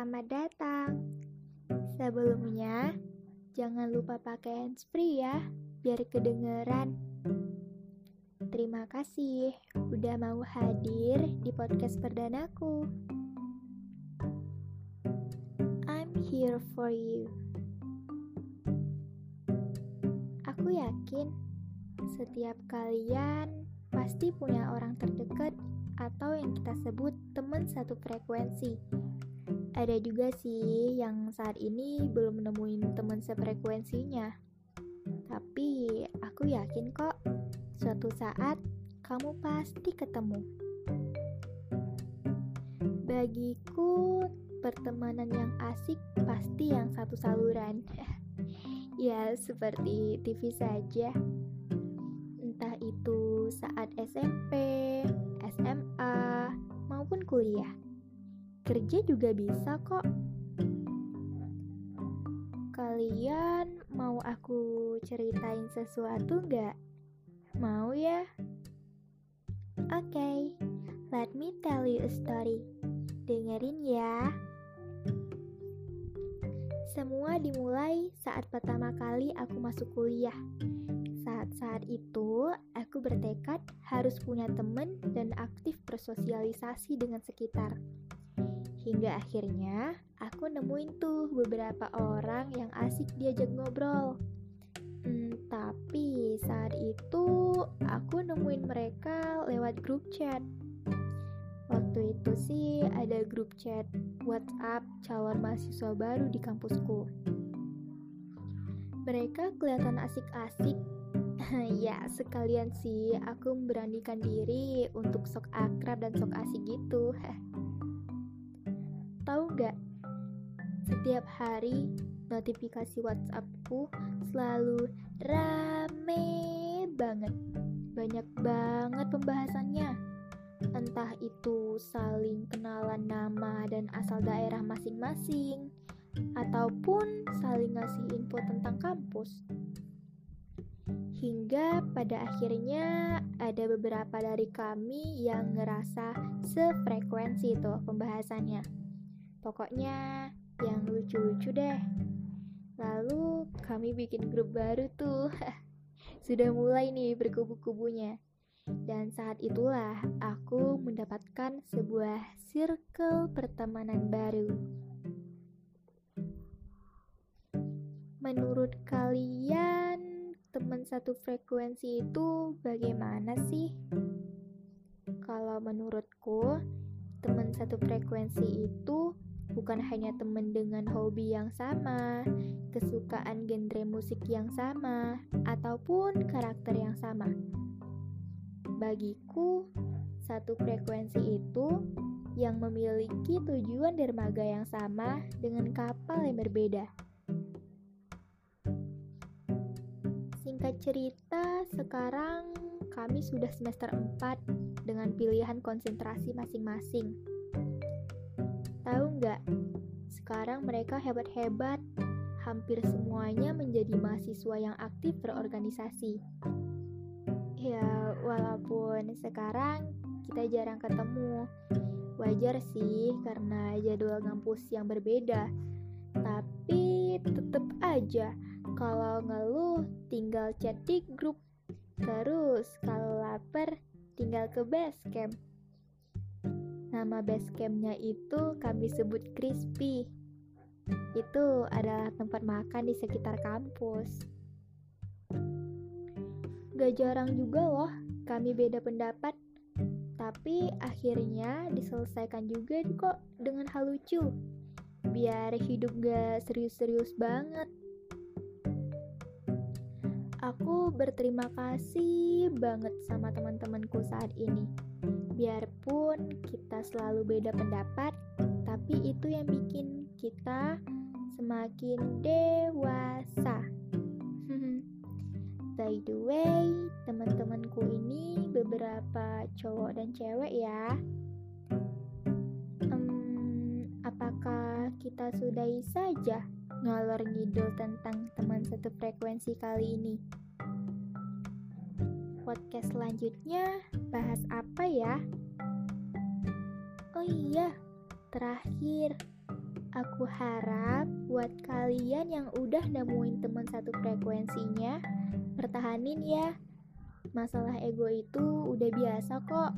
Selamat datang. Sebelumnya, jangan lupa pakai handsfree ya, biar kedengeran. Terima kasih udah mau hadir di podcast perdanaku. I'm here for you. Aku yakin setiap kalian pasti punya orang terdekat atau yang kita sebut teman satu frekuensi. Ada juga sih yang saat ini belum nemuin teman sefrekuensinya. Tapi aku yakin kok suatu saat kamu pasti ketemu. Bagiku, pertemanan yang asik pasti yang satu saluran. ya, seperti TV saja. Entah itu saat SMP, SMA, maupun kuliah. Kerja juga bisa kok. Kalian mau aku ceritain sesuatu nggak? Mau ya? Oke, okay, let me tell you a story. Dengerin ya. Semua dimulai saat pertama kali aku masuk kuliah. Saat-saat itu, aku bertekad harus punya teman dan aktif bersosialisasi dengan sekitar. Hingga akhirnya, aku nemuin tuh beberapa orang yang asik diajak ngobrol. Hmm, tapi saat itu, aku nemuin mereka lewat grup chat. Waktu itu sih ada grup chat WhatsApp calon mahasiswa baru di kampusku. Mereka kelihatan asik-asik ya, sekalian sih aku memberanikan diri untuk sok akrab dan sok asik gitu. Tahu nggak? Setiap hari notifikasi WhatsAppku selalu rame banget. Banyak banget pembahasannya. Entah itu saling kenalan nama dan asal daerah masing-masing, ataupun saling ngasih info tentang kampus. Hingga pada akhirnya ada beberapa dari kami yang ngerasa sefrekuensi tuh pembahasannya. Pokoknya yang lucu-lucu deh. Lalu kami bikin grup baru tuh. Sudah mulai nih berkubu-kubunya. Dan saat itulah aku mendapatkan sebuah circle pertemanan baru. Menurut kalian, teman satu frekuensi itu bagaimana sih? Kalau menurutku, teman satu frekuensi itu bukan hanya teman dengan hobi yang sama, kesukaan genre musik yang sama, ataupun karakter yang sama. Bagiku, satu frekuensi itu yang memiliki tujuan dermaga yang sama dengan kapal yang berbeda. Singkat cerita, sekarang kami sudah semester 4 dengan pilihan konsentrasi masing-masing. Sekarang mereka hebat-hebat, hampir semuanya menjadi mahasiswa yang aktif berorganisasi. Ya, walaupun sekarang kita jarang ketemu. Wajar sih karena jadwal ngampus yang berbeda. Tapi tetap aja kalau ngeluh, tinggal chat di grup. Terus kalau lapar, tinggal ke base camp. Nama base campnya itu kami sebut Crispy. Itu adalah tempat makan di sekitar kampus. Gak jarang juga loh kami beda pendapat. Tapi akhirnya diselesaikan juga kok dengan hal lucu. Biar hidup gak serius-serius banget. Aku berterima kasih banget sama teman-temanku saat ini. Biarpun kita selalu beda pendapat, tapi itu yang bikin kita semakin dewasa. By the way, teman-temanku ini beberapa cowok dan cewek ya. Um, apakah kita sudahi saja ngalor ngidul tentang teman satu frekuensi kali ini. Podcast selanjutnya bahas apa ya? Oh iya, terakhir Aku harap buat kalian yang udah nemuin teman satu frekuensinya, pertahanin ya. Masalah ego itu udah biasa kok.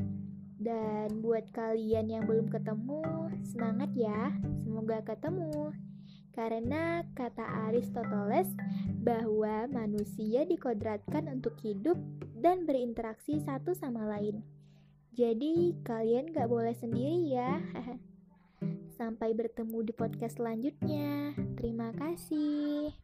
Dan buat kalian yang belum ketemu, semangat ya. Semoga ketemu. Karena kata Aristoteles bahwa manusia dikodratkan untuk hidup dan berinteraksi satu sama lain. Jadi kalian gak boleh sendiri ya. Sampai bertemu di podcast selanjutnya. Terima kasih.